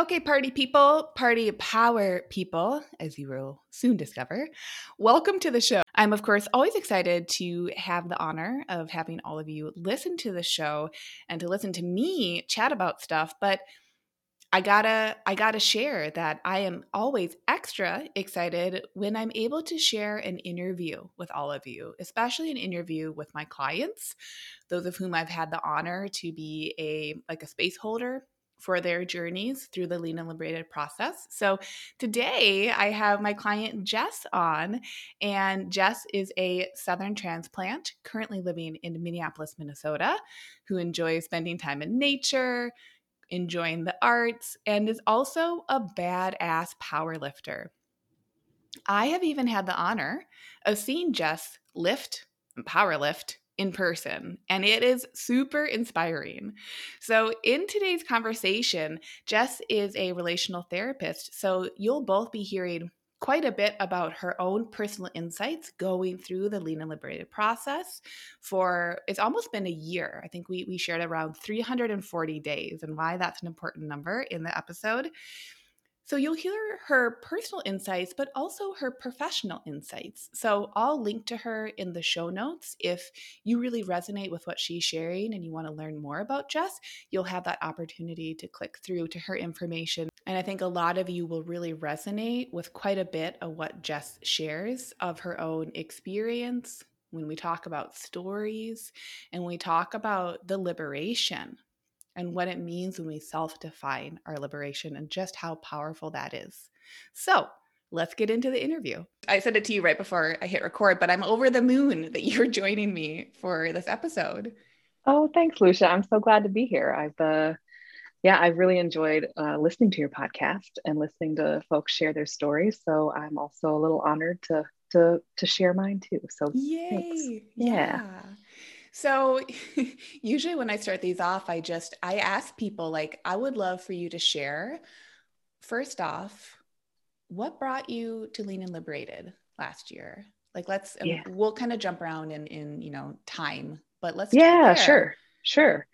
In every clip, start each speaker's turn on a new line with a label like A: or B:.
A: Okay, party people, party power people, as you will soon discover, welcome to the show. I'm, of course, always excited to have the honor of having all of you listen to the show and to listen to me chat about stuff. But I gotta, I gotta share that I am always extra excited when I'm able to share an interview with all of you, especially an interview with my clients, those of whom I've had the honor to be a like a space holder for their journeys through the lean and liberated process. So today I have my client Jess on, and Jess is a Southern transplant currently living in Minneapolis, Minnesota, who enjoys spending time in nature, enjoying the arts, and is also a badass power lifter. I have even had the honor of seeing Jess lift power lift in person, and it is super inspiring. So, in today's conversation, Jess is a relational therapist. So, you'll both be hearing quite a bit about her own personal insights going through the lean and liberated process for it's almost been a year i think we, we shared around 340 days and why that's an important number in the episode so you'll hear her personal insights, but also her professional insights. So I'll link to her in the show notes. If you really resonate with what she's sharing and you want to learn more about Jess, you'll have that opportunity to click through to her information. And I think a lot of you will really resonate with quite a bit of what Jess shares of her own experience when we talk about stories and we talk about the liberation and what it means when we self define our liberation and just how powerful that is. So, let's get into the interview. I said it to you right before I hit record, but I'm over the moon that you're joining me for this episode.
B: Oh, thanks, Lucia. I'm so glad to be here. I've, uh, yeah, I've really enjoyed uh, listening to your podcast and listening to folks share their stories. So I'm also a little honored to to to share mine too. So
A: yay, thanks. yeah. yeah. So usually when I start these off, I just I ask people like I would love for you to share first off what brought you to Lean and Liberated last year? Like let's yeah. we'll kind of jump around in in you know time, but let's
B: Yeah, sure. Sure.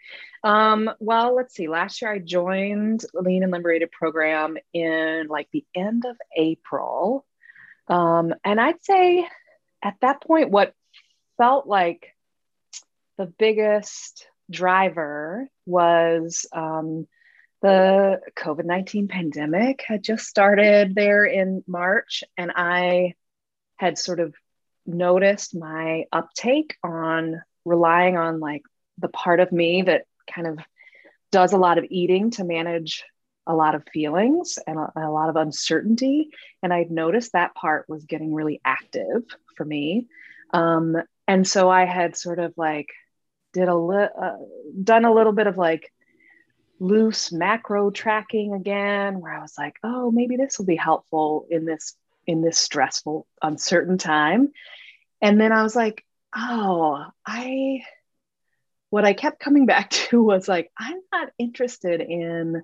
B: Um, well, let's see. Last year I joined Lean and Liberated program in like the end of April. Um, and I'd say at that point, what felt like the biggest driver was um, the COVID 19 pandemic had just started there in March, and I had sort of noticed my uptake on relying on like the part of me that kind of does a lot of eating to manage a lot of feelings and a, a lot of uncertainty. And I'd noticed that part was getting really active for me. Um, and so I had sort of like did a uh, done a little bit of like loose macro tracking again where i was like oh maybe this will be helpful in this in this stressful uncertain time. And then i was like oh i what i kept coming back to was like i'm not interested in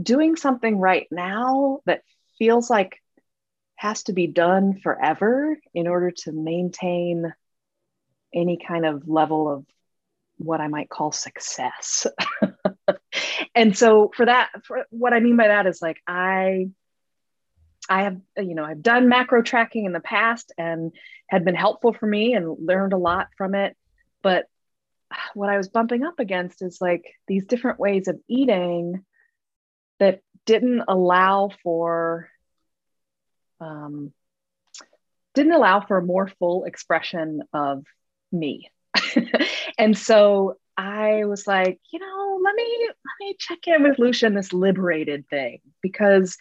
B: doing something right now that feels like has to be done forever in order to maintain any kind of level of what I might call success. and so for that, for what I mean by that is like I I have, you know, I've done macro tracking in the past and had been helpful for me and learned a lot from it. But what I was bumping up against is like these different ways of eating that didn't allow for um, didn't allow for a more full expression of me and so I was like, you know, let me let me check in with Lucia and this liberated thing because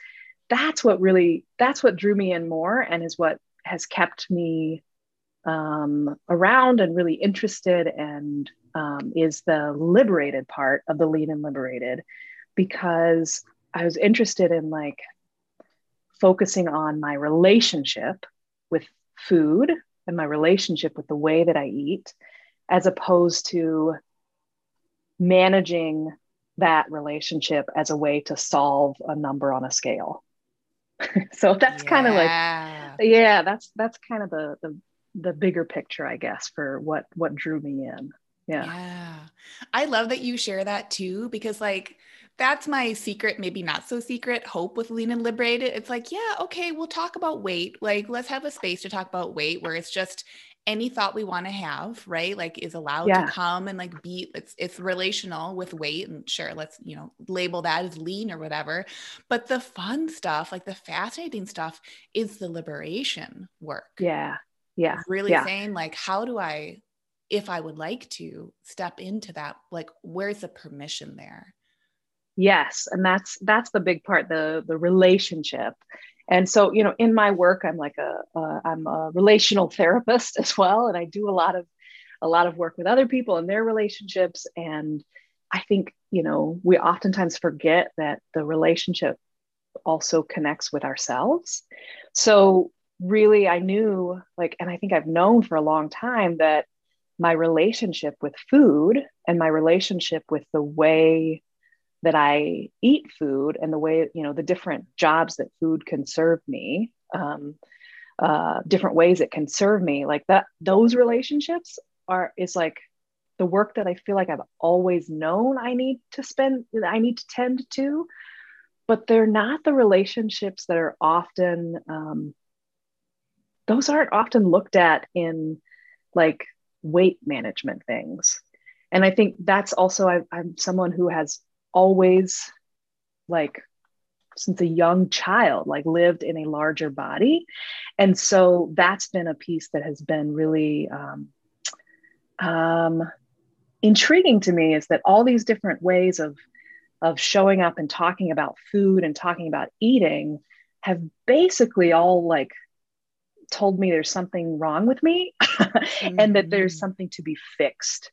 B: that's what really that's what drew me in more and is what has kept me um, around and really interested and um, is the liberated part of the lean and liberated because I was interested in like focusing on my relationship with food and my relationship with the way that I eat, as opposed to managing that relationship as a way to solve a number on a scale. so that's yeah. kind of like yeah, that's that's kind of the, the the bigger picture, I guess, for what what drew me in. Yeah.
A: Yeah. I love that you share that too, because like that's my secret, maybe not so secret hope with Lean and Liberated. It's like, yeah, okay, we'll talk about weight. Like, let's have a space to talk about weight where it's just any thought we want to have, right? Like is allowed yeah. to come and like be it's it's relational with weight and sure, let's, you know, label that as lean or whatever. But the fun stuff, like the fascinating stuff is the liberation work.
B: Yeah. Yeah.
A: Really
B: yeah.
A: saying like how do I if I would like to step into that, like where's the permission there?
B: Yes, and that's that's the big part the the relationship. And so, you know, in my work, I'm like a am a relational therapist as well, and I do a lot of a lot of work with other people and their relationships. And I think you know we oftentimes forget that the relationship also connects with ourselves. So really, I knew like, and I think I've known for a long time that my relationship with food and my relationship with the way that I eat food and the way, you know, the different jobs that food can serve me, um, uh, different ways it can serve me, like that, those relationships are, is like the work that I feel like I've always known I need to spend, I need to tend to, but they're not the relationships that are often, um, those aren't often looked at in like weight management things. And I think that's also, I, I'm someone who has always like since a young child like lived in a larger body and so that's been a piece that has been really um, um, intriguing to me is that all these different ways of of showing up and talking about food and talking about eating have basically all like told me there's something wrong with me mm-hmm. and that there's mm-hmm. something to be fixed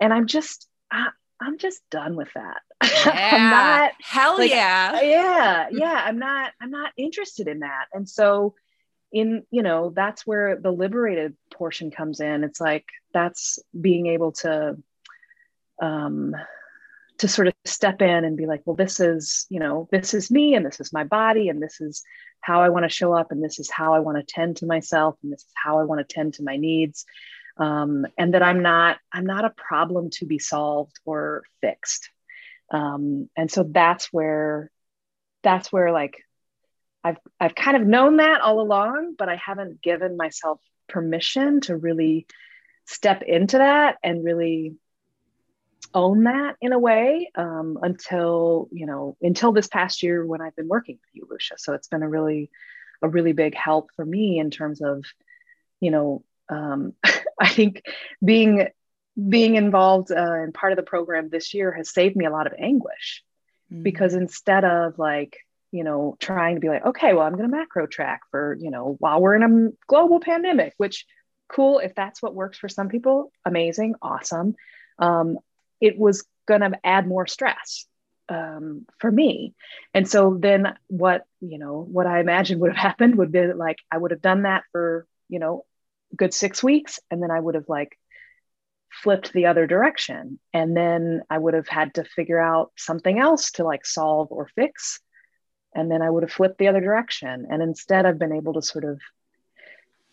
B: and i'm just I, I'm just done with that.
A: Yeah. I'm not hell like, yeah.
B: Yeah. Yeah. I'm not, I'm not interested in that. And so in, you know, that's where the liberated portion comes in. It's like that's being able to um to sort of step in and be like, well, this is, you know, this is me and this is my body and this is how I want to show up and this is how I want to tend to myself and this is how I want to tend to my needs um, and that I'm not I'm not a problem to be solved or fixed. Um, and so that's where that's where like I've I've kind of known that all along, but I haven't given myself permission to really step into that and really own that in a way um, until you know until this past year when I've been working with you, Lucia. So it's been a really a really big help for me in terms of you know um, I think being being involved uh, in part of the program this year has saved me a lot of anguish mm-hmm. because instead of like you know trying to be like okay well i'm going to macro track for you know while we're in a global pandemic which cool if that's what works for some people amazing awesome um, it was going to add more stress um, for me and so then what you know what i imagined would have happened would be like i would have done that for you know good six weeks and then i would have like flipped the other direction. And then i would have had to figure out something else to like solve or fix. And then i would have flipped the other direction. And instead i've been able to sort of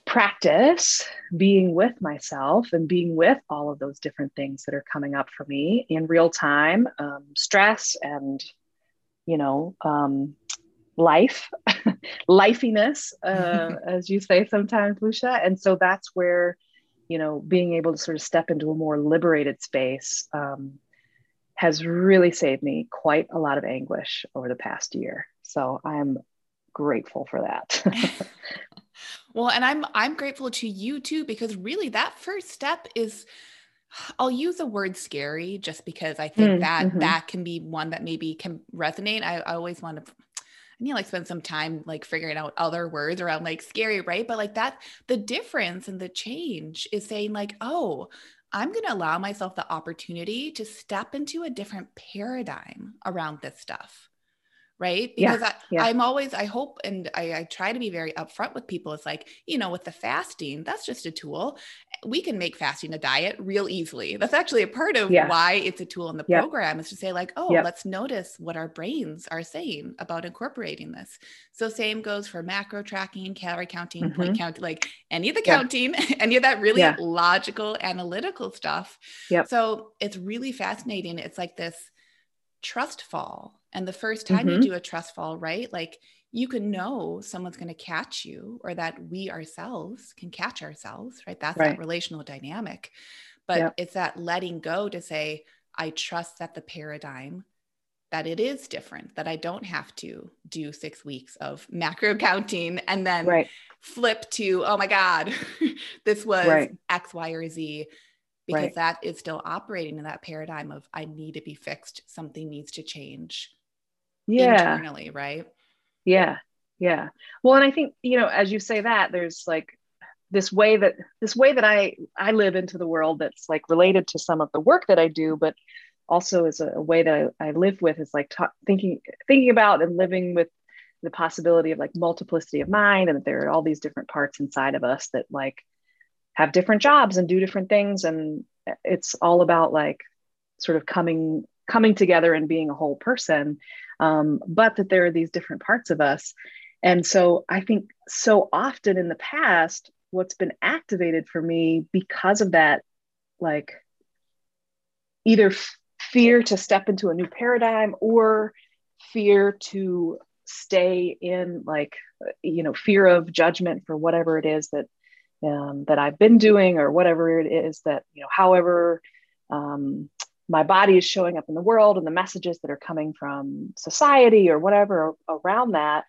B: practice being with myself and being with all of those different things that are coming up for me in real time um, stress and you know um, life, lifiness, uh, as you say sometimes, Lucia. And so that's where, you know, being able to sort of step into a more liberated space um, has really saved me quite a lot of anguish over the past year. So I'm grateful for that.
A: well, and I'm I'm grateful to you too because really that first step is I'll use the word scary just because I think mm, that mm-hmm. that can be one that maybe can resonate. I, I always want to I need to like spend some time like figuring out other words around like scary, right? But like that, the difference and the change is saying like, oh, I'm going to allow myself the opportunity to step into a different paradigm around this stuff right? Because yeah, I, yeah. I'm always, I hope, and I, I, try to be very upfront with people. It's like, you know, with the fasting, that's just a tool. We can make fasting a diet real easily. That's actually a part of yeah. why it's a tool in the program is to say, like, oh, let's notice what our brains are saying about incorporating this. So, same goes for macro tracking, calorie counting, mm-hmm. point count, like any of the counting, any of that really logical, analytical stuff. Yep. So, it's really fascinating. It's like this trust fall and the first time mm-hmm. you do a trust fall, right? Like you can know someone's going to catch you or that we ourselves can catch ourselves, right? That's right. that relational dynamic. But it's that letting go to say, I trust that the paradigm that it is different, that I don't have to do six weeks of macro counting and then right. flip to, oh my God, this was right. X, Y, or Z, because right. that is still operating in that paradigm of I need to be fixed, something needs to change yeah. internally, right?
B: Yeah. Yeah. Well, and I think, you know, as you say that, there's like this way that this way that I I live into the world that's like related to some of the work that I do, but also is a, a way that I, I, live with is like ta- thinking thinking about and living with the possibility of like multiplicity of mind and that there are all these different parts inside of us that like have different jobs and do different things and it's all about like sort of coming coming together and being a whole person um, but that there are these different parts of us. And so i think so often in the past what's been activated for me because of that like either fear to step into a new paradigm or fear to stay in like you know fear of judgment for whatever it is that um, that I've been doing or whatever it is that you know however um, my body is showing up in the world and the messages that are coming from society or whatever around that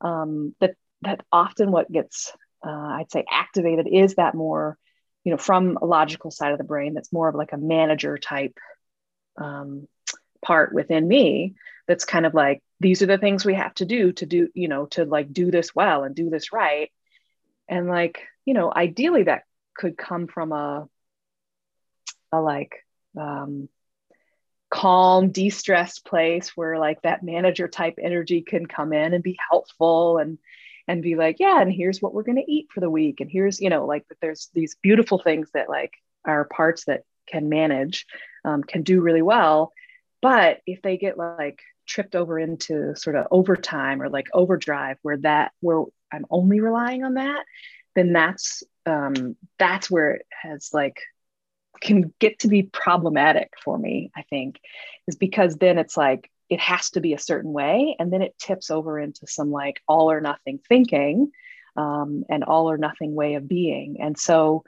B: um, that that often what gets uh, I'd say activated is that more you know from a logical side of the brain that's more of like a manager type um, part within me that's kind of like these are the things we have to do to do you know to like do this well and do this right. And like you know ideally that could come from a a like um, calm de-stressed place where like that manager type energy can come in and be helpful and and be like yeah and here's what we're going to eat for the week and here's you know like there's these beautiful things that like are parts that can manage um, can do really well. But if they get like tripped over into sort of overtime or like overdrive where that where i'm only relying on that then that's um, that's where it has like can get to be problematic for me i think is because then it's like it has to be a certain way and then it tips over into some like all or nothing thinking um, and all or nothing way of being. And so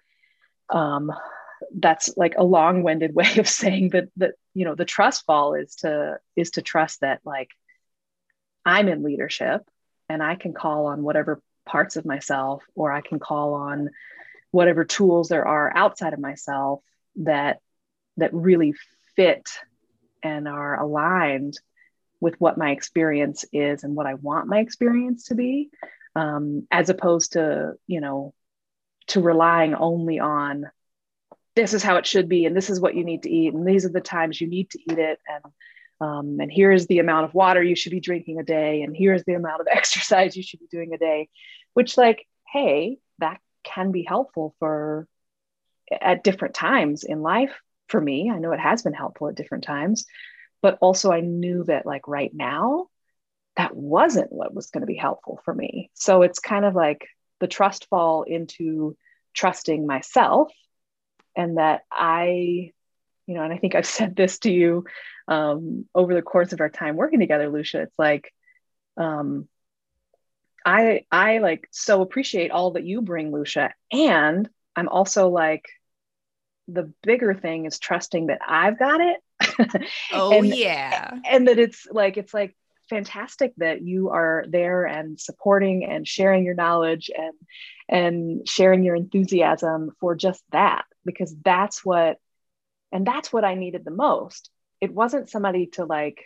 B: um, that's like a long-winded way of saying that that you know the trust fall is to is to trust that like i'm in leadership and i can call on whatever parts of myself or i can call on whatever tools there are outside of myself that that really fit and are aligned with what my experience is and what i want my experience to be um, as opposed to you know to relying only on this is how it should be and this is what you need to eat and these are the times you need to eat it and um, and here's the amount of water you should be drinking a day and here's the amount of exercise you should be doing a day which like hey that can be helpful for at different times in life for me i know it has been helpful at different times but also i knew that like right now that wasn't what was going to be helpful for me so it's kind of like the trust fall into trusting myself and that i you know and i think i've said this to you um, over the course of our time working together lucia it's like um, I I like so appreciate all that you bring, Lucia. And I'm also like the bigger thing is trusting that I've got it.
A: oh
B: and,
A: yeah.
B: And that it's like it's like fantastic that you are there and supporting and sharing your knowledge and and sharing your enthusiasm for just that because that's what and that's what I needed the most. It wasn't somebody to like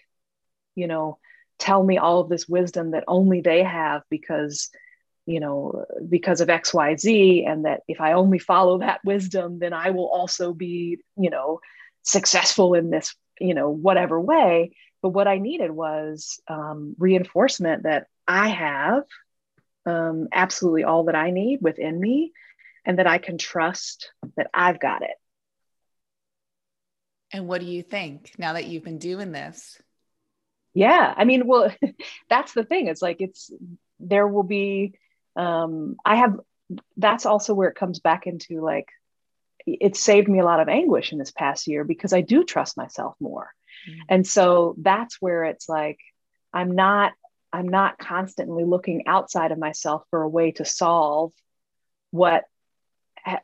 B: you know tell me all of this wisdom that only they have because you know because of xyz and that if i only follow that wisdom then i will also be you know successful in this you know whatever way but what I needed was um, reinforcement that I have um, absolutely all that I need within me and that I can trust that I've got it.
A: And what do you think now that you've been doing this?
B: Yeah, I mean, well, that's the thing. It's like it's there will be um I have that's also where it comes back into like it saved me a lot of anguish in this past year because I do trust myself more. Mm-hmm. And so that's where it's like I'm not I'm not constantly looking outside of myself for a way to solve what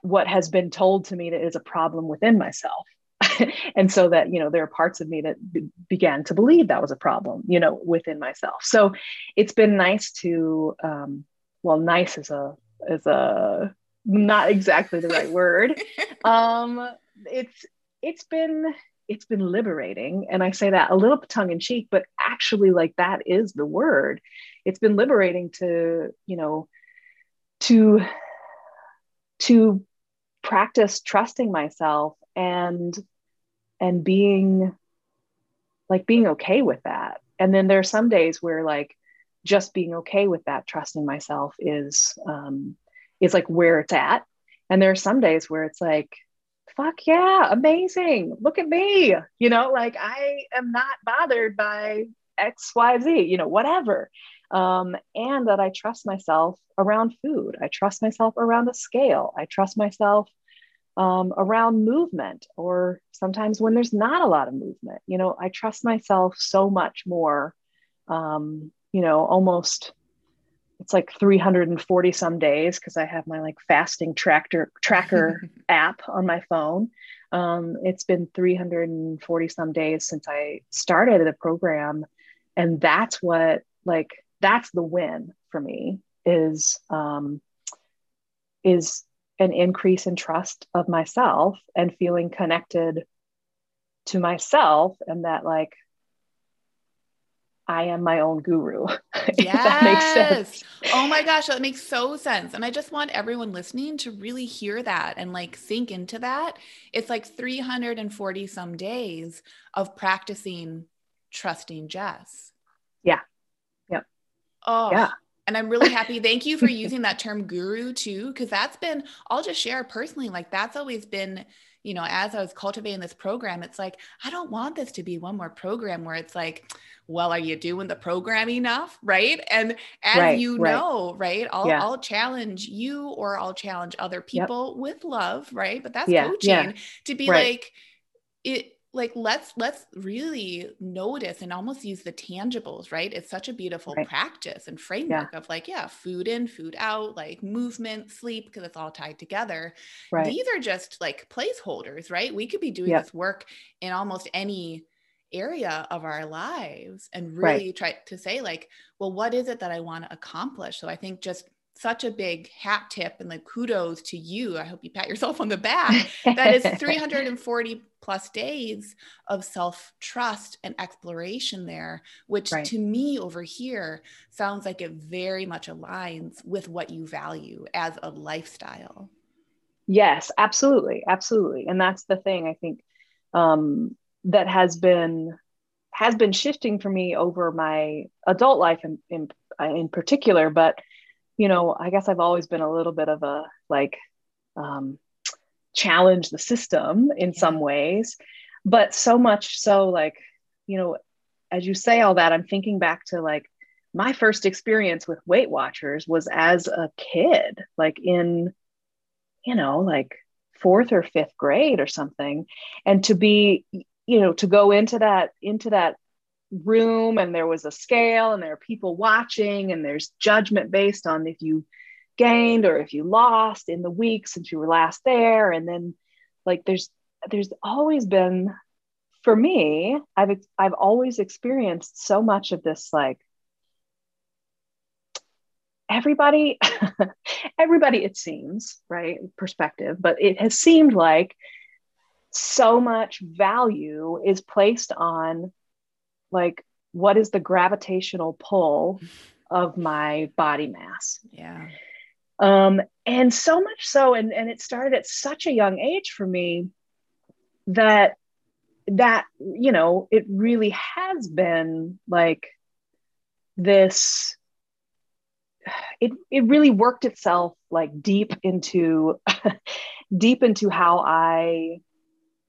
B: what has been told to me that is a problem within myself. and so that you know there are parts of me that b- began to believe that was a problem you know within myself so it's been nice to um well nice is a is a not exactly the right word. Um it's it's been it's been liberating and i say that a little tongue in cheek but actually like that is the word. It's been liberating to you know to to practice trusting myself and and being like being okay with that. And then there are some days where like just being okay with that trusting myself is um is like where it's at. And there are some days where it's like fuck yeah amazing look at me you know like i am not bothered by xyz you know whatever. Um, and that i trust myself around food. I trust myself around the scale. I trust myself um, around movement or sometimes when there's not a lot of movement. You know i trust myself so much more um, you know almost it's like 340 some days because i have my like fasting tractor tracker app on my phone. Um, it's been 340 some days since i started the program and that's what like that's the win for me is um, is an increase in trust of myself and feeling connected to myself and that like I am my own guru.
A: Yes. that makes sense. Oh my gosh, that makes so sense. And I just want everyone listening to really hear that and like sink into that. It's like 340 some days of practicing trusting Jess.
B: Yeah. Yep.
A: Oh, yeah. And I'm really happy. Thank you for using that term guru too, because that's been, I'll just share personally, like that's always been, you know, as I was cultivating this program, it's like, I don't want this to be one more program where it's like, well, are you doing the program enough? Right. And as right, you right. know, right, I'll, yeah. I'll challenge you or I'll challenge other people yep. with love, right? But that's yeah, coaching yeah. to be right. like, it, like let's let's really notice and almost use the tangibles right it's such a beautiful right. practice and framework yeah. of like yeah food in food out like movement sleep because it's all tied together right. these are just like placeholders right we could be doing yep. this work in almost any area of our lives and really right. try to say like well what is it that i want to accomplish so i think just such a big hat tip and like kudos to you. I hope you pat yourself on the back. That is 340 plus days of self trust and exploration there, which right. to me over here sounds like it very much aligns with what you value as a lifestyle.
B: Yes, absolutely. Absolutely. And that's the thing I think um, that has been has been shifting for me over my adult life in, in, in particular, but you know, I guess I've always been a little bit of a like um, challenge the system in yeah. some ways, but so much so, like, you know, as you say all that, I'm thinking back to like my first experience with Weight Watchers was as a kid, like in, you know, like fourth or fifth grade or something. And to be, you know, to go into that, into that room and there was a scale and there are people watching and there's judgment based on if you gained or if you lost in the week since you were last there. And then like there's there's always been for me i've i've always experienced so much of this like everybody everybody it seems right perspective but it has seemed like so much value is placed on like what is the gravitational pull of my body mass?
A: Yeah.
B: Um and so much so and and it started at such a young age for me that that you know it really has been like this it it really worked itself like deep into deep into how i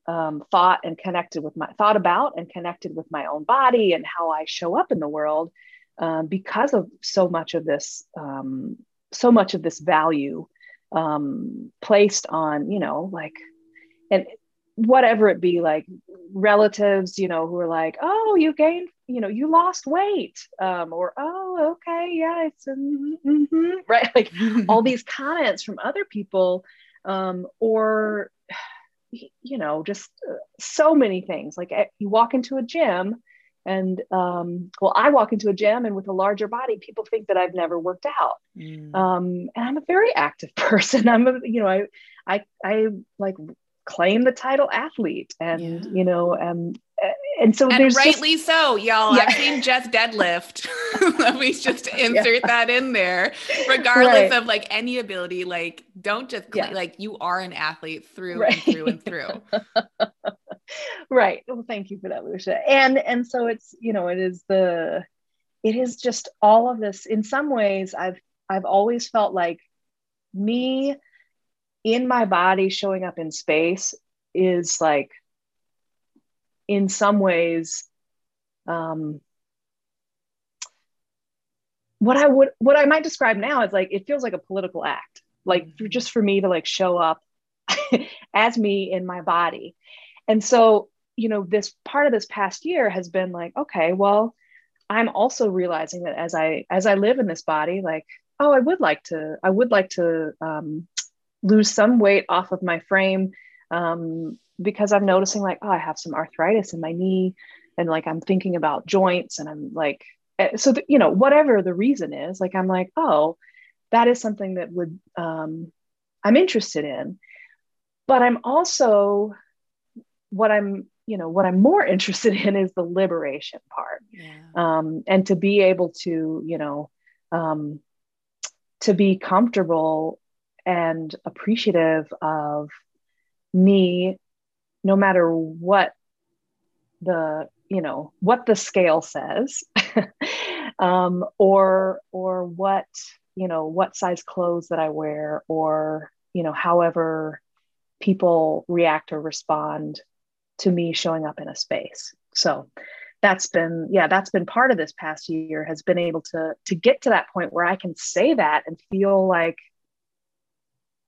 B: um, thought and connected with my thought about and connected with my own body and how i show up in the world um, because of so much of this um, so much of this value um, placed on you know like and whatever it be like relatives you know who are like oh you gained you know you lost weight um, or oh okay yeah it's mm-hmm, right? Like all these comments from other people um, or you know just uh, so many things like eh, you walk into a gym and um, well i walk into a gym and with a larger body people think that i've never worked out mm. um, and i'm a very active person i'm a you know i i i like claim the title athlete and yeah. you know and and so and
A: rightly just, so y'all yeah. i've seen jess deadlift let me just insert yeah. that in there regardless right. of like any ability like don't just yeah. like you are an athlete through right. and through and through
B: right well thank you for that lucia and and so it's you know it is the it is just all of this in some ways i've i've always felt like me in my body showing up in space is like in some ways um what i would what i might describe now is like it feels like a political act. Like for, just for me to like show up as me in my body. And so you know this part of this past year has been like okay well i'm also realizing that as i as i live in this body like oh i would like to i would like to um, lose some weight off of my frame um, because I'm noticing like, oh, I have some arthritis in my knee, and like I'm thinking about joints, and I'm like, eh, so the, you know, whatever the reason is, like I'm like, oh, that is something that would um, I'm interested in, but I'm also what I'm you know what I'm more interested in is the liberation part, yeah. um, and to be able to you know um, to be comfortable and appreciative of me no matter what the you know what the scale says um, or or what you know what size clothes that i wear or you know however people react or respond to me showing up in a space. So that's been yeah that's been part of this past year has been able to to get to that point where i can say that and feel like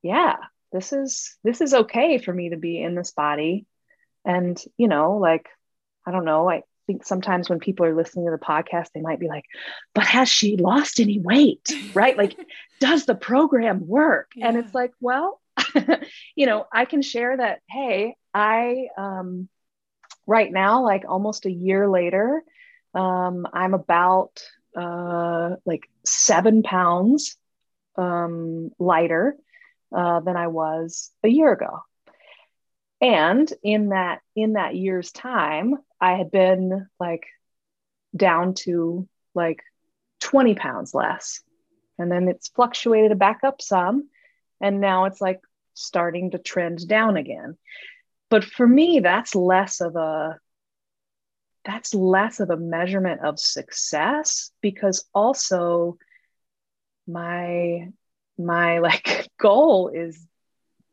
B: yeah this is this is okay for me to be in this body. And you know like i don't know i think sometimes when people are listening to the podcast they might be like but has she lost any weight? Right? Like does the program work? Yeah. and it's like well you know i can share that hey i um right now like almost a year later um i'm about uh like seven pounds um lighter uh, than I was a year ago. And in that in that year's time, I had been like down to like 20 pounds less. And then it's fluctuated back up some. And now it's like starting to trend down again. But for me, that's less of a that's less of a measurement of success because also my my like goal is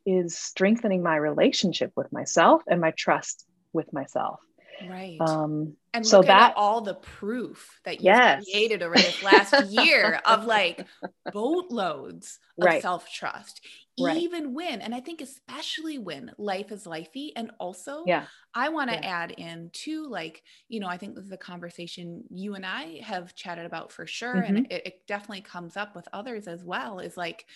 B: is strengthening my relationship with myself and my trust with myself
A: right um and so that all the proof that you yes. created over this last year of like boatloads of right. self-trust right. even when and i think especially when life is lifey and also
B: yeah
A: i want to
B: yeah.
A: add in too like you know i think this is a conversation you and i have chatted about for sure mm-hmm. and it, it definitely comes up with others as well is like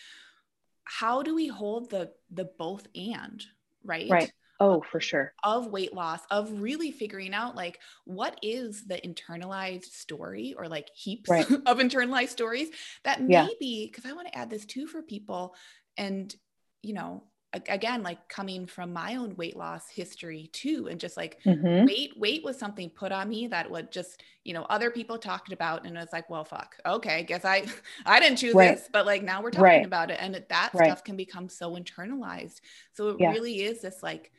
A: how do we hold the the both and right
B: right Oh, for sure.
A: Of weight loss, of really figuring out like what is the internalized story or like heaps right. of internalized stories that yeah. maybe, because I want to add this too for people. And, you know, again like coming from my own weight loss history too and just like mm-hmm. weight weight was something put on me that would just you know other people talked about and it's like well fuck okay guess i i didn't choose right. this but like now we're talking right. about it and that right. stuff can become so internalized so it really is this like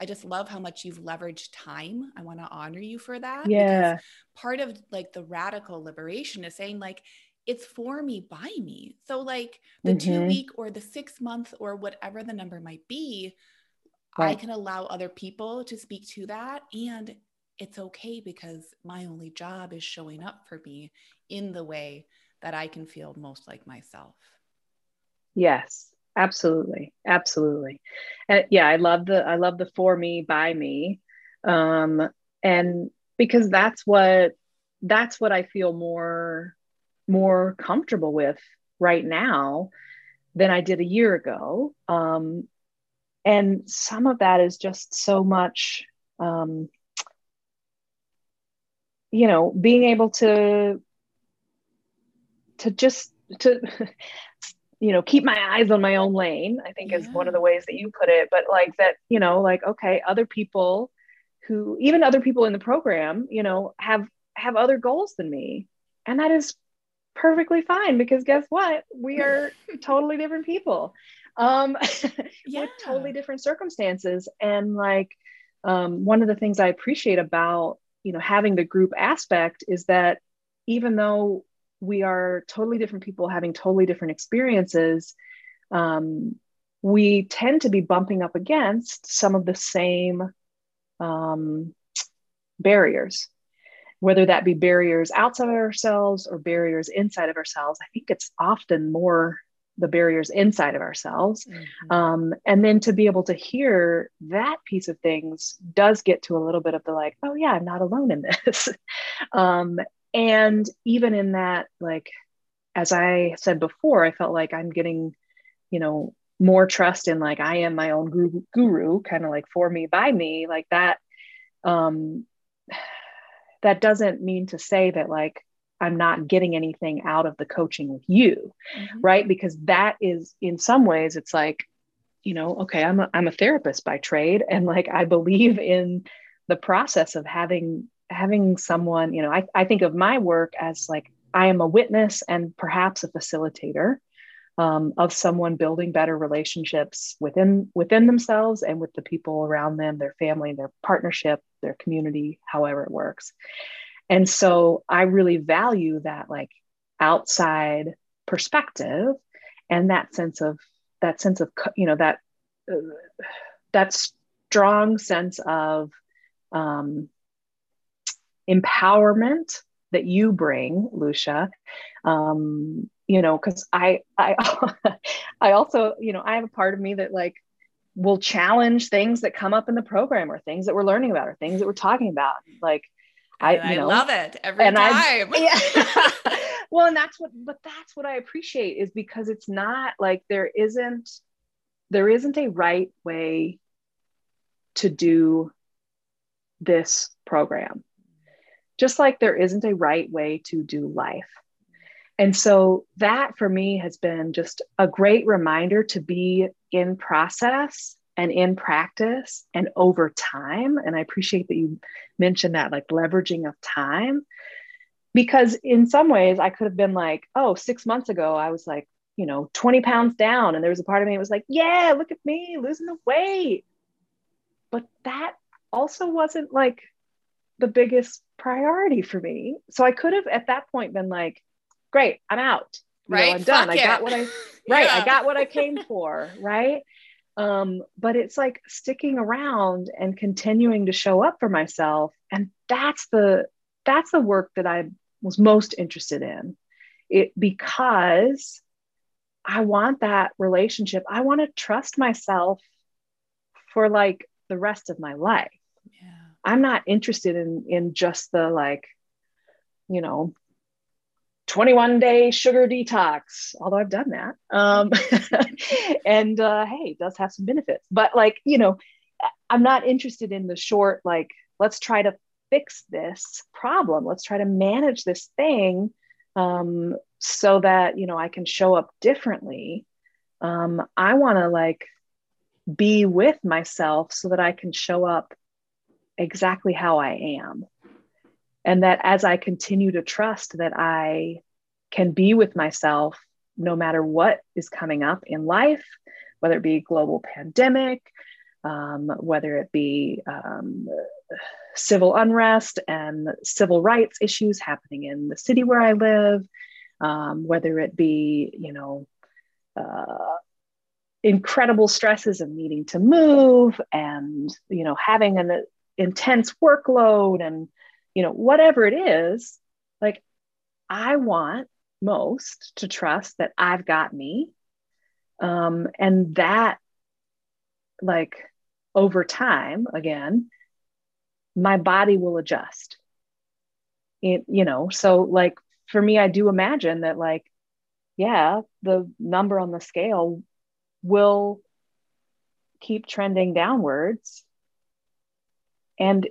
A: I just love how much you've leveraged time. I want to honor you for that.
B: Yeah.
A: Part of like the radical liberation is saying, like, it's for me by me. So, like, the mm-hmm. two week or the six month or whatever the number might be, right. I can allow other people to speak to that. And it's okay because my only job is showing up for me in the way that I can feel most like myself.
B: Yes, absolutely. Absolutely. And yeah, I love the I love the for me by me. Um and because that's what that's what I feel more more comfortable with right now than I did a year ago. Um and some of that is just so much um you know being able to to just to you know keep my eyes on my own lane i think yeah. is one of the ways that you put it but like that you know like okay other people who even other people in the program you know have have other goals than me and that is perfectly fine because guess what? We are totally different people. Um yeah. with totally different circumstances. And like um, one of the things i appreciate about you know having the group aspect is that even though we are totally different people having totally different experiences um, we tend to be bumping up against some of the same um, barriers whether that be barriers outside of ourselves or barriers inside of ourselves i think it's often more the barriers inside of ourselves mm-hmm. um, and then to be able to hear that piece of things does get to a little bit of the like oh yeah i'm not alone in this um, and even in that like as i said before i felt like i'm getting you know more trust in like i am my own guru, guru kind of like for me by me like that um that doesn't mean to say that like I'm not getting anything out of the coaching with you, mm-hmm. right? Because that is, in some ways, it's like, you know, okay, I'm a, I'm a therapist by trade, and like I believe in the process of having having someone, you know, I, I think of my work as like I am a witness and perhaps a facilitator um, of someone building better relationships within within themselves and with the people around them, their family, their partnership, their community, however it works. And so I really value that like outside perspective and that sense of that sense of you know that uh, that strong sense of um, empowerment that you bring, Lucia. Um, you know, because I I I also you know I have a part of me that like will challenge things that come up in the program or things that we're learning about or things that we're talking about like
A: I, you know, love it every time.
B: I, yeah. well, and that's what, but that's what I appreciate is because it's not like there isn't, there isn't a right way to do this program. Just like there isn't a right way to do life. And so that for me has been just a great reminder to be in process and in practice and over time. And I appreciate that you mentioned that, like leveraging of time, because in some ways I could have been like, oh, six months ago, I was like, you know, 20 pounds down. And there was a part of me that was like, yeah, look at me losing the weight. But that also wasn't like the biggest priority for me. So I could have at that point been like, great, I'm out. You right. Know, I'm done. Fuck I got what I right. yeah. I got what I came for. Right. Um, but it's like sticking around and continuing to show up for myself. And that's the that's the work that I was most interested in. It because I want that relationship. I want to trust myself for like the rest of my life. Yeah. I'm not interested in in just the like, you know, 21 day sugar detox, although I've done that. Um, and uh, hey, it does have some benefits. But like, you know, I'm not interested in the short, like, let's try to fix this problem. Let's try to manage this thing um, so that, you know, I can show up differently. Um, I want to like be with myself so that I can show up exactly how I am and that as I continue to trust that I can be with myself no matter what is coming up in life, whether it be global pandemic, um, whether it be um, civil unrest and civil rights issues happening in the city where I live, um, whether it be, you know, uh, incredible stresses of needing to move and, you know, having an intense workload and, you know, whatever it is, like I want most to trust that I've got me. Um, and that, like, over time, again, my body will adjust. It, you know, so like for me, I do imagine that, like, yeah, the number on the scale will keep trending downwards. And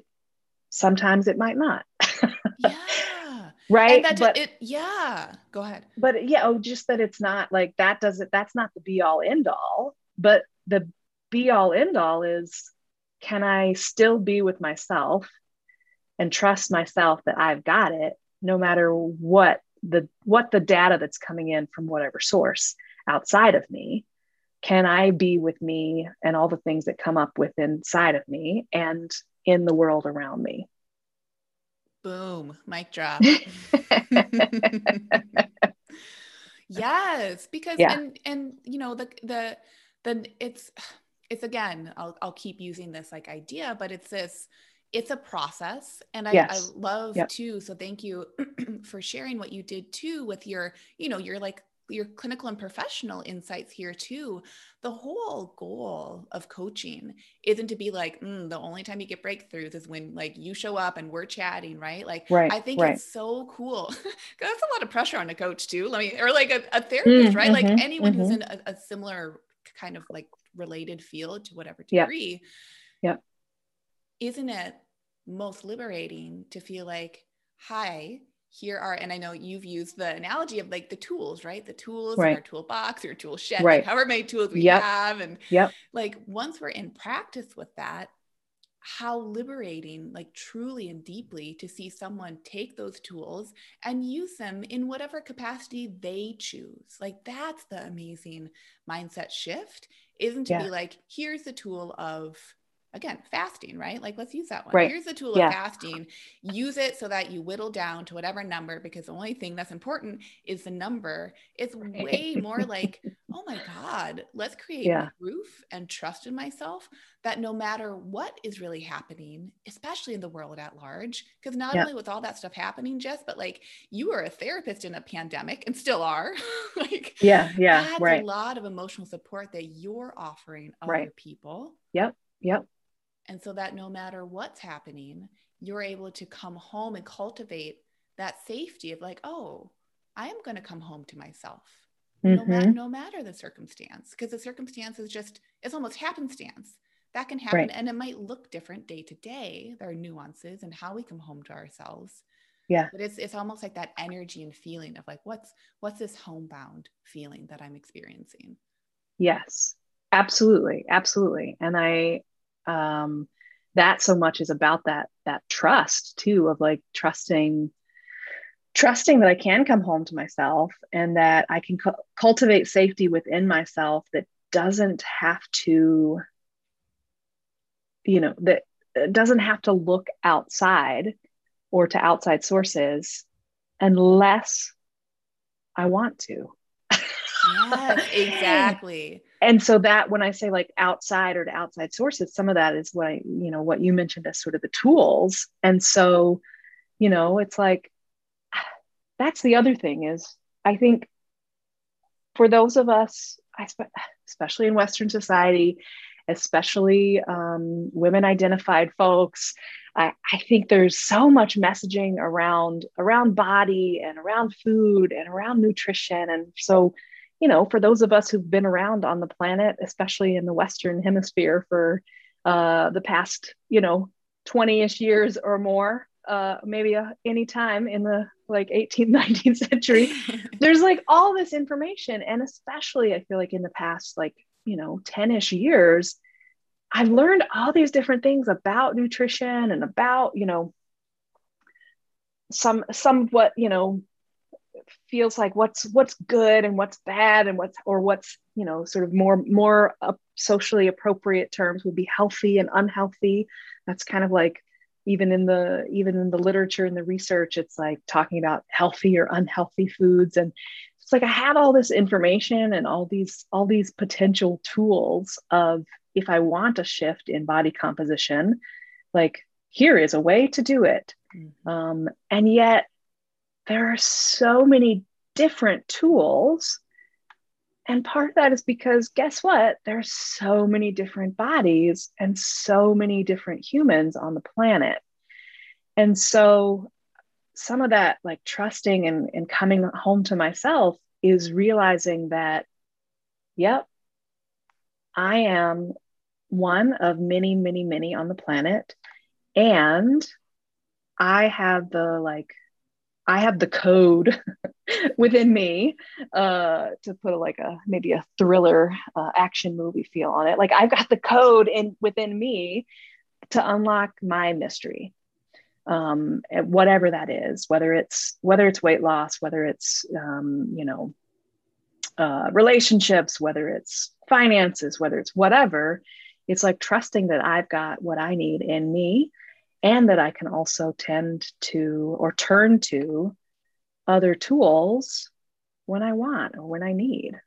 B: sometimes it might not.
A: yeah.
B: Right?
A: that, but it yeah go ahead.
B: but yeah oh just that it's not like that doesn't that's not the be all end all but the be all end all is can i still be with myself and trust myself that i've got it no matter what the what the data that's coming in from whatever source outside of me? Can i be with me and all the things that come up with inside of me? And in the world around me
A: Boom, mic drop. yes, because yeah. and and you know the the the it's it's again I'll I'll keep using this like idea, but it's this it's a process and I, yes. I love yep. too so thank you for sharing what you did too with your you know your like your clinical and professional insights here too. The whole goal of coaching isn't to be like, mm, the only time you get breakthroughs is when like you show up and we're chatting, right? Like, right, I think right. it's so cool. That's a lot of pressure on a coach too. Let me, or like a, a therapist, mm, right? Mm-hmm, like anyone mm-hmm. who's in a, a, similar kind of like related field to whatever degree.
B: Yeah. Yep.
A: Isn't it most liberating to feel like, hi, here are and i know you've used the analogy of like the tools right the tools right. in our toolbox or tool shed right. however many tools we yep. have and
B: yep.
A: like once we're in practice with that how liberating like truly and deeply to see someone take those tools and use them in whatever capacity they choose like that's the amazing mindset shift isn't to yeah. be like here's the tool of again fasting right like let's use that one right. here's the tool yeah. of fasting use it so that you whittle down to whatever number because the only thing that's important is the number it's way more like oh my god let's create yeah. proof and trust in myself that no matter what is really happening especially in the world at large because not yeah. only with all that stuff happening jess but like you were a therapist in a pandemic and still are like
B: yeah yeah
A: that's
B: right
A: a lot of emotional support that you're offering other
B: right.
A: people
B: yep yep
A: and so that no matter what's happening, you're able to come home and cultivate that safety of like, oh, I am going to come home to myself. Mm-hmm. No, ma- no matter the circumstance, because the circumstance is just, it's almost happenstance. That can happen right. and it might look different day to day. There are nuances and how we come home to ourselves.
B: Yeah.
A: But it's it's almost like that energy and feeling of like what's what's this homebound feeling that I'm experiencing.
B: Yes. Absolutely. Absolutely. And I um, that so much is about that that trust too of like trusting trusting that I can come home to myself and that I can cu- cultivate safety within myself that doesn't have to you know that doesn't have to look outside or to outside sources unless I want to.
A: yes, exactly
B: and so that when i say like outside or to outside sources some of that is what I, you know what you mentioned as sort of the tools. And so you know it's like that's the other thing is i think for those of us especially in western society especially um, women identified folks I, I think there's so much messaging around around body and around food and around nutrition. And so you know, for those of us who've been around on the planet, especially in the Western hemisphere for uh, the past, you know, 20 ish years or more, uh, maybe uh, any time in the like 18th, 19th century, there's like all this information. And especially, I feel like in the past, like, you know, 10 ish years, I've learned all these different things about nutrition and about, you know, some, some what, you know, feels like what's what's good and what's bad and what's or what's you know sort of more more uh, socially appropriate terms would be healthy and unhealthy. That's kind of like even in the even in the literature and the research it's like talking about healthy or unhealthy foods. And it's like i had all this information and all these all these potential tools of if i want a shift in body composition like here is a way to do it. Mm-hmm. um, and yet there are so many different tools. And part of that is because guess what? There's so many different bodies and so many different humans on the planet. And so some of that like trusting and, and coming home to myself is realizing that, yep, I am one of many, many, many on the planet. And I have the like I have the code within me uh, to put a, like a maybe a thriller uh, action movie feel on it. Like I've got the code in within me to unlock my mystery, um, whatever that is. Whether it's whether it's weight loss, whether it's um, you know uh, relationships, whether it's finances, whether it's whatever. It's like trusting that I've got what I need in me and that I can also tend to or turn to other tools when I want or when I need.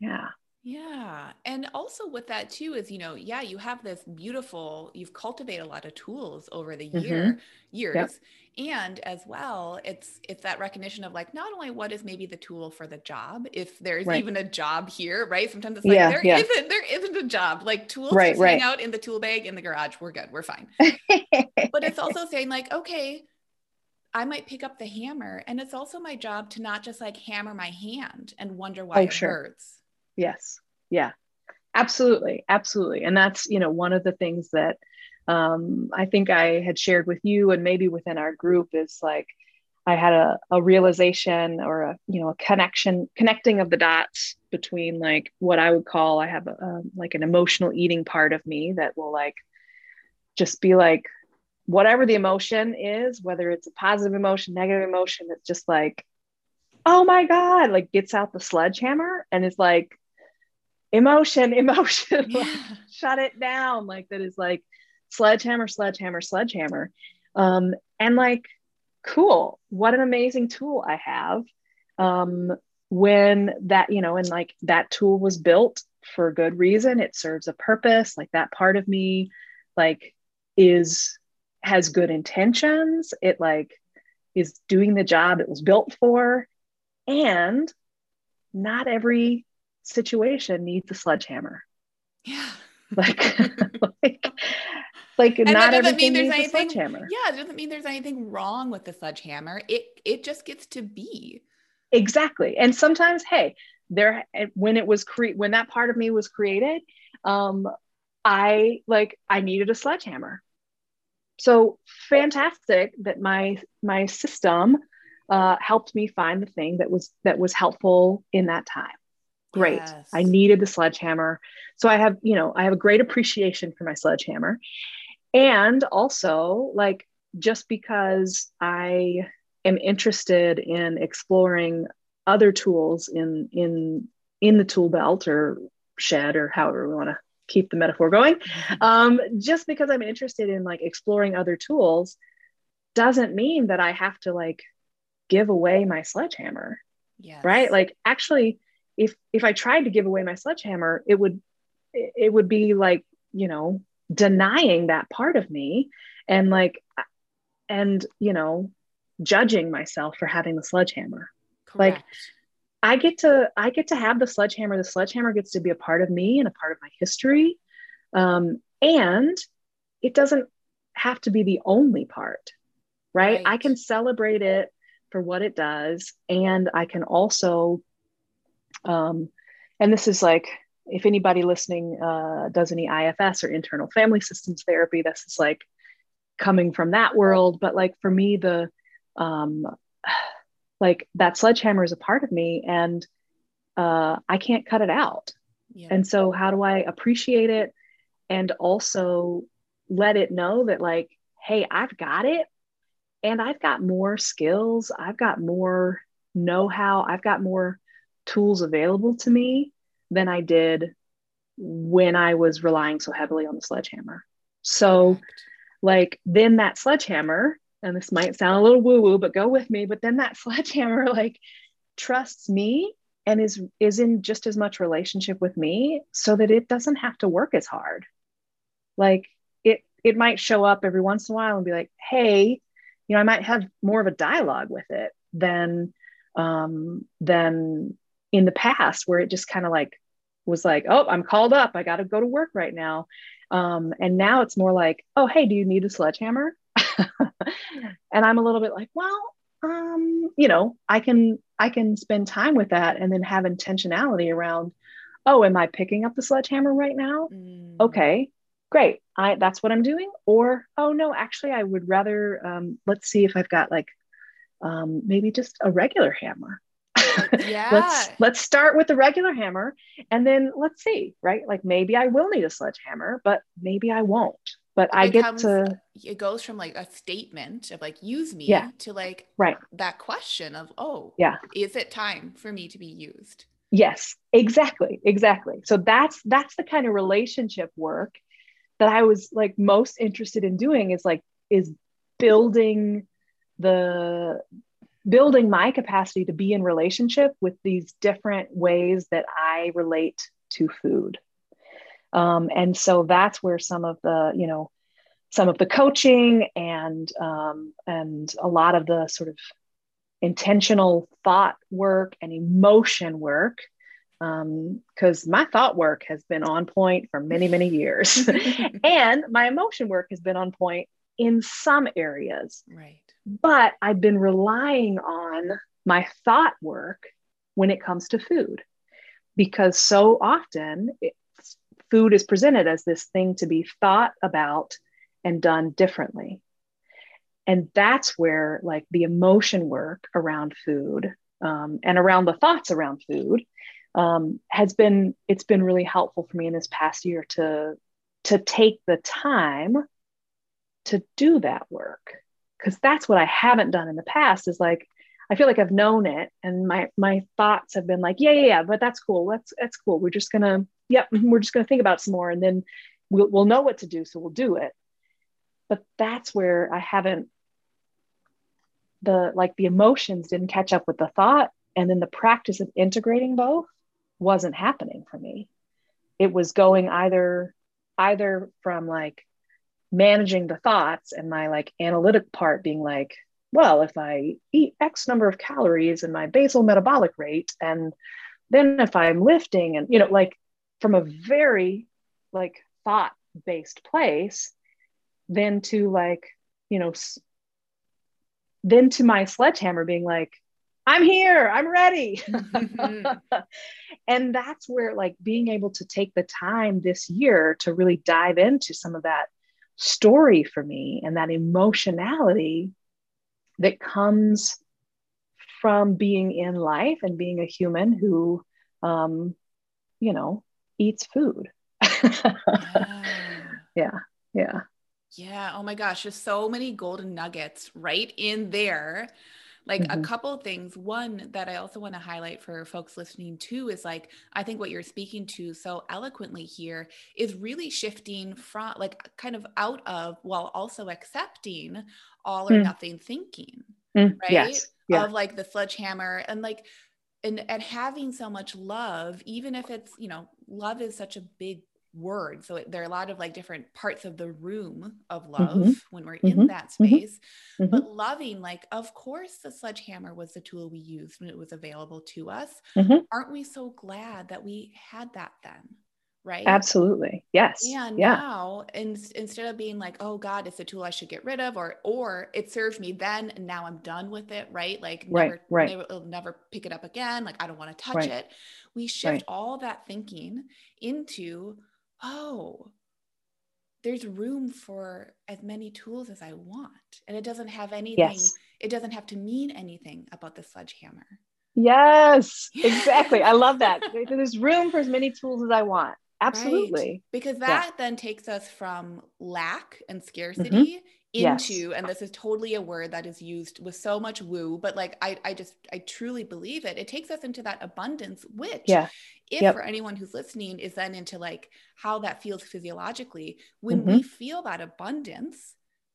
B: Yeah.
A: Yeah. And also with that too is, you know, yeah, you have this beautiful, you've cultivated a lot of tools over the year, mm-hmm. years. Yep. And as well, it's it's that recognition of like not only what is maybe the tool for the job, if there's right. even a job here, right? Sometimes it's like yeah, there yeah. not there isn't a job. Like tools right, just right. hang out in the tool bag in the garage. We're good. We're fine. but it's also saying like, okay, I might pick up the hammer. And it's also my job to not just like hammer my hand and wonder why oh, it sure. hurts.
B: Yes. Yeah. Absolutely. Absolutely. And that's, you know, one of the things that um, I think I had shared with you and maybe within our group is like I had a, a realization or a, you know, a connection, connecting of the dots between like what I would call, I have a, a like an emotional eating part of me that will like just be like, whatever the emotion is, whether it's a positive emotion, negative emotion, it's just like, oh my God, like gets out the sledgehammer and is like, emotion, emotion, yeah. like, shut it down. Like that is like sledgehammer, sledgehammer, sledgehammer. Um, and like, cool, what an amazing tool I have. Um, when that, you know, and like that tool was built for a good reason, it serves a purpose. Like that part of me, like, is has good intentions. It like is doing the job it was built for. And not every situation needs a sledgehammer.
A: Yeah.
B: Like, like, like and not everything needs anything, a sledgehammer.
A: Yeah, it doesn't mean there's anything wrong with the sledgehammer. It it just gets to be.
B: Exactly. And sometimes, hey, there when it was cre- when that part of me was created, um, I like I needed a sledgehammer so fantastic that my my system uh, helped me find the thing that was that was helpful in that time great yes. i needed the sledgehammer so i have you know i have a great appreciation for my sledgehammer and also like just because i am interested in exploring other tools in in in the tool belt or shed or however we want to keep the metaphor going. Mm-hmm. Um, just because I'm interested in like exploring other tools doesn't mean that I have to like give away my sledgehammer.
A: Yes.
B: Right. Like actually, if if I tried to give away my sledgehammer, it would it would be like, you know, denying that part of me and like and you know, judging myself for having the sledgehammer. Correct. Like I get to I get to have the sledgehammer. The sledgehammer gets to be a part of me and a part of my history, um, and it doesn't have to be the only part, right? right? I can celebrate it for what it does, and I can also, um, and this is like if anybody listening uh, does any IFS or internal family systems therapy, this is like coming from that world. But like for me, the um, like that sledgehammer is a part of me and uh, I can't cut it out. Yeah. And so, how do I appreciate it and also let it know that, like, hey, I've got it and I've got more skills, I've got more know how, I've got more tools available to me than I did when I was relying so heavily on the sledgehammer. So, like, then that sledgehammer, and this might sound a little woo woo, but go with me, but then that sledgehammer, like, trusts me and is is in just as much relationship with me so that it doesn't have to work as hard like it it might show up every once in a while and be like hey you know i might have more of a dialogue with it than um than in the past where it just kind of like was like oh i'm called up. I got to go to work right now. Um and now it's more like oh hey do you need a sledgehammer? And i'm a little bit like well um you know i can i can spend time with that and then have intentionality around oh am i picking up the sledgehammer right now? Mm. okay great. I that's what i'm doing. Or oh no actually i would rather um, let's see if i've got like um, maybe just a regular hammer yeah. let's let's start with the regular hammer and then let's see right? Like maybe i will need a sledgehammer but maybe i won't. But I get to
A: it goes from like a statement of like use me
B: yeah.
A: to like
B: right.
A: that question of oh
B: yeah.
A: is it time for me to be used?
B: Yes exactly exactly. So that's that's the kind of relationship work that I was like most interested in doing is like is building the building my capacity to be in relationship with these different ways that I relate to food. Um, and so that's where some of the, you know, some of the coaching and um, and a lot of the sort of intentional thought work and emotion work because um, my thought work has been on point for many many years. And my emotion work has been on point in some areas.
A: Right
B: but i've been relying on my thought work when it comes to food because so often food is presented as this thing to be thought about and done differently. And that's where, like, the emotion work around food um, and around the thoughts around food um, has been it's been really helpful for me in this past year to to take the time to do that work because that's what I haven't done in the past is like I feel like I've known it and my my thoughts have been like yeah yeah yeah but that's cool that's that's cool we're just gonna yep, mm-hmm, we're just to think about some more and then we'll, we'll know what to do. So we'll do it. But that's where I haven't, the like the emotions didn't catch up with the thought. And then the practice of integrating both wasn't happening for me. It was going either, either from like managing the thoughts and my like analytic part being like, well, if I eat X number of calories and my basal metabolic rate, and then if I'm lifting and, you know, like from a very like thought based place then to like you know then to my sledgehammer being like i'm here i'm ready. And that's where like being able to take the time this year to really dive into some of that story for me and that emotionality that comes from being in life and being a human who um, you know eats food. yeah. yeah. Yeah.
A: Yeah. Oh my gosh. Just so many golden nuggets right in there. Like mm-hmm. a couple things. One that I also want to highlight for folks listening too is like, I think what you're speaking to so eloquently here is really shifting from like kind of out of while also accepting all or mm. nothing thinking.
B: Mm. Right. Yes.
A: Yeah. Of like the sledgehammer and like and and having so much love even if it's you know love is such a big word so there are a lot of like different parts of the room of mm-hmm. love mm-hmm. when we're mm-hmm. in that mm-hmm. space mm-hmm. but loving like of course the sledgehammer was the tool we used when it was available to us
B: mm-hmm.
A: aren't we so glad that we had that then right
B: absolutely yes
A: and
B: yeah.
A: now in, instead of being like oh god it's a tool i should get rid of or or it served me then and now i'm done with it right like
B: right,
A: never
B: right.
A: Never, never pick it up again like i don't want to touch
B: right.
A: it we shift right. all that thinking into oh there's room for as many tools as i want. And it doesn't have anything yes. it doesn't have to mean anything about the sledgehammer.
B: Yes exactly. I love that. There's room for as many tools as i want. Absolutely.
A: Right. because that yeah. then takes us from lack and scarcity mm-hmm into yes. and this is totally a word that is used with so much woo but like i i just i truly believe it. It takes us into that abundance which
B: yeah
A: if yep. for anyone who's listening is then into like how that feels physiologically when mm-hmm. we feel that abundance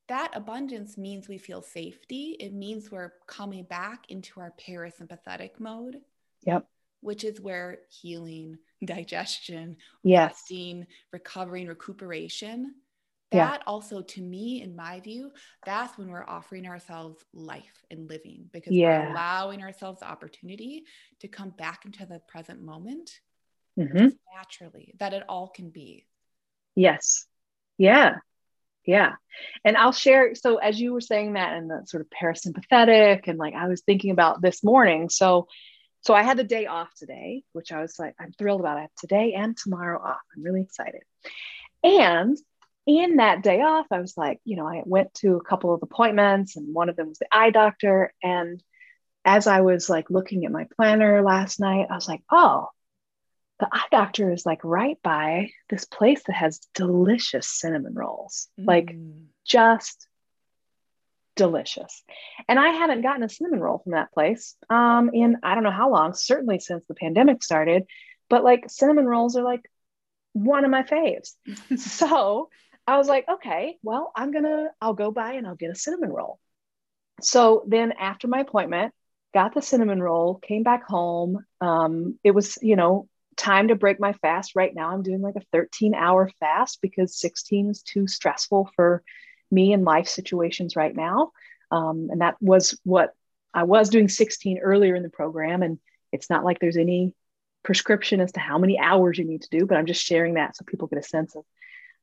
A: that abundance means we feel safety it means we're coming back into our parasympathetic mode
B: yep
A: which is where healing digestion
B: yes.
A: resting recovering recuperation that yeah. also to me in my view that's when we're offering ourselves life and living because yeah. we're allowing ourselves the opportunity to come back into the present moment mm-hmm. naturally that it all can be.
B: Yes. Yeah. Yeah. And i'll share so as you were saying that and the sort of parasympathetic and like i was thinking about this morning so so i had the day off today which i was like i'm thrilled about. I have today and tomorrow off. I'm really excited. And in that day off, I was like, you know, I went to a couple of appointments and one of them was the eye doctor. And as I was like looking at my planner last night, I was like, oh, the eye doctor is like right by this place that has delicious cinnamon rolls, mm. like just delicious. And I haven't gotten a cinnamon roll from that place um, in I don't know how long, certainly since the pandemic started. But like cinnamon rolls are like one of my faves. so I was like, okay, well, I'm gonna, I'll go by and I'll get a cinnamon roll. So then after my appointment, got the cinnamon roll, came back home. Um, it was, you know, time to break my fast. Right now, I'm doing like a 13 hour fast because 16 is too stressful for me in life situations right now. Um, and that was what I was doing 16 earlier in the program. And it's not like there's any prescription as to how many hours you need to do, but I'm just sharing that so people get a sense of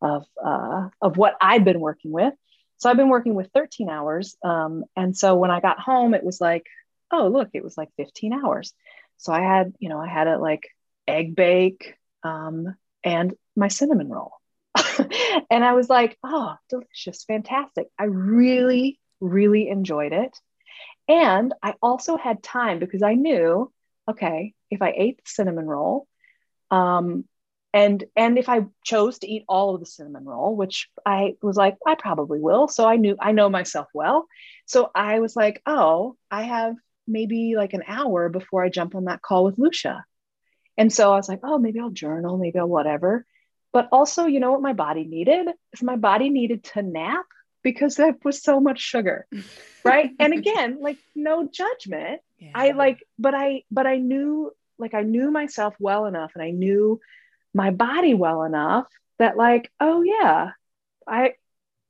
B: of uh, of what I'd been working with. So I've been working with 13 hours, um, and so when I got home, it was like, oh look, it was like 15 hours. So I had, you know, I had a like egg bake um, and my cinnamon roll, and I was like, oh, delicious, fantastic. I really, really enjoyed it, and I also had time because I knew, okay, if I ate the cinnamon roll, um, and and if i chose to eat all of the cinnamon roll which i was like i probably will. So i knew i know myself well. So i was like oh i have maybe like an hour before i jump on that call with lucia. And so i was like oh maybe i'll journal maybe i'll whatever. But also you know what my body needed? Is my body needed to nap because there was so much sugar right? And again like no judgment. Yeah. i like but i but i knew like i knew myself well enough and i knew my body well enough that like oh yeah i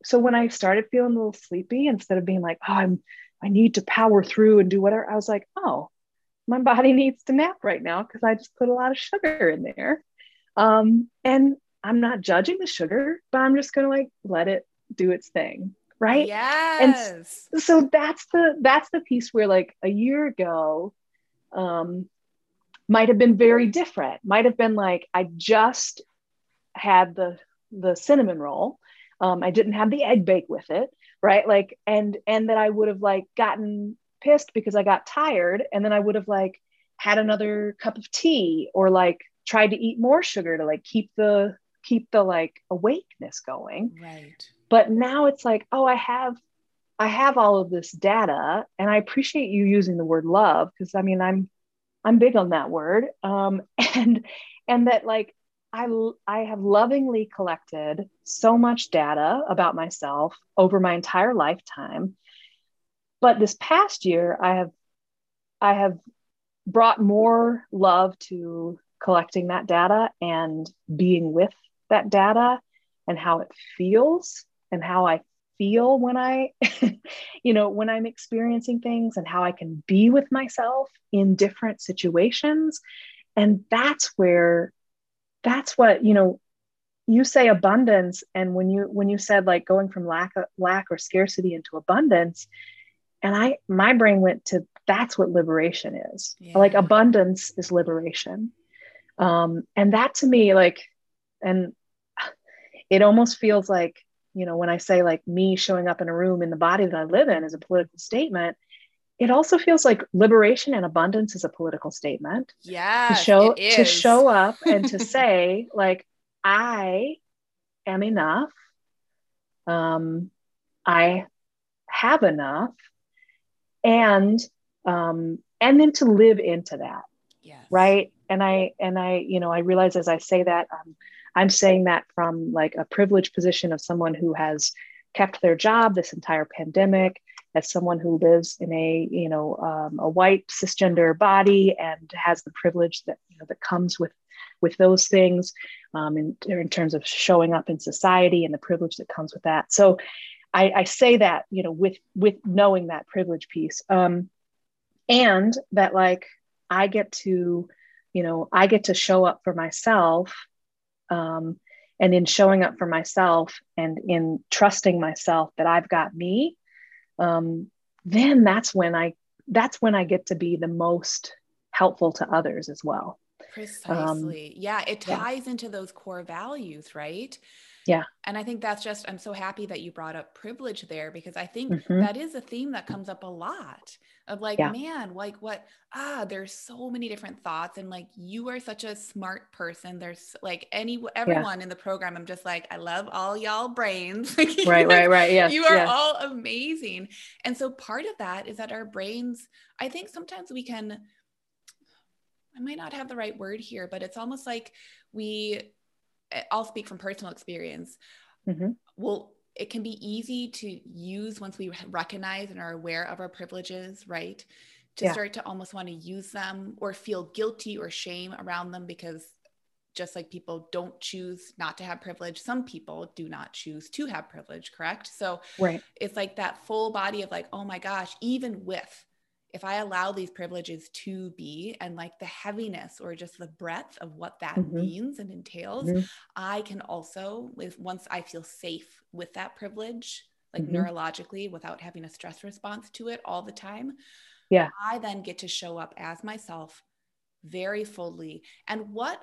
B: so when i started feeling a little sleepy instead of being like oh i'm i need to power through and do whatever i was like oh my body needs to nap right now because i just put a lot of sugar in there. Um, and i'm not judging the sugar but i'm just gonna like let it do its thing right?
A: Yes.
B: and so that's the that's the piece where like a year ago um might have been very different. Might have been like I just had the the cinnamon roll. Um, I didn't have the egg bake with it, right? Like, and and that I would have like gotten pissed because I got tired, and then I would have like had another cup of tea or like tried to eat more sugar to like keep the keep the like awakeness going.
A: Right.
B: But now it's like, oh, I have I have all of this data, and I appreciate you using the word love because I mean I'm I'm big on that word. Um, and and that like I I have lovingly collected so much data about myself over my entire lifetime. But this past year, I have I have brought more love to collecting that data and being with that data and how it feels and how I feel when I, you know, when I'm experiencing things and how I can be with myself in different situations. And that's where, that's what, you know, you say abundance. And when you, when you said like going from lack, lack or scarcity into abundance, and I, my brain went to that's what liberation is. Yeah. Like abundance is liberation. Um, and that to me, like, and it almost feels like you know, when I say like me showing up in a room in the body that I live in is a political statement, it also feels like liberation and abundance is a political statement.
A: Yeah.
B: To show to show up and to say, like, I am enough. Um, I have enough, and um, and then to live into that.
A: Yes.
B: Right. And I and I, you know, I realize as I say that, um, I'm saying that from like a privileged position of someone who has kept their job this entire pandemic, as someone who lives in a you know um, a white cisgender body and has the privilege that you know that comes with with those things um, in, in terms of showing up in society and the privilege that comes with that. So I, I say that you know with with knowing that privilege piece um, and that like i get to you know i get to show up for myself um, and in showing up for myself and in trusting myself that i've got me um, then that's when I that's when I get to be the most helpful to others as well.
A: Precisely. Um, yeah, it ties yeah. into those core values, right?
B: Yeah.
A: And I think that's just, I'm so happy that you brought up privilege there because I think mm-hmm. that is a theme that comes up a lot of like, yeah. man, like what, ah, there's so many different thoughts. And like, you are such a smart person. There's like any, everyone yeah. in the program, I'm just like, I love all y'all brains.
B: right, right, right. Yes.
A: You are
B: yes.
A: all amazing. And so part of that is that our brains, I think sometimes we can, I might not have the right word here, but it's almost like we, I'll speak from personal experience. Mm-hmm. Well, it can be easy to use once we recognize and are aware of our privileges, right? To yeah. start to almost want to use them or feel guilty or shame around them because just like people don't choose not to have privilege, some people do not choose to have privilege, correct? So
B: right.
A: it's like that full body of like, oh my gosh, even with if I allow these privileges to be and like the heaviness or just the breadth of what that mm-hmm. means and entails, mm-hmm. I can also, if once I feel safe with that privilege, like mm-hmm. neurologically without having a stress response to it all the time,
B: yeah,
A: I then get to show up as myself very fully. And what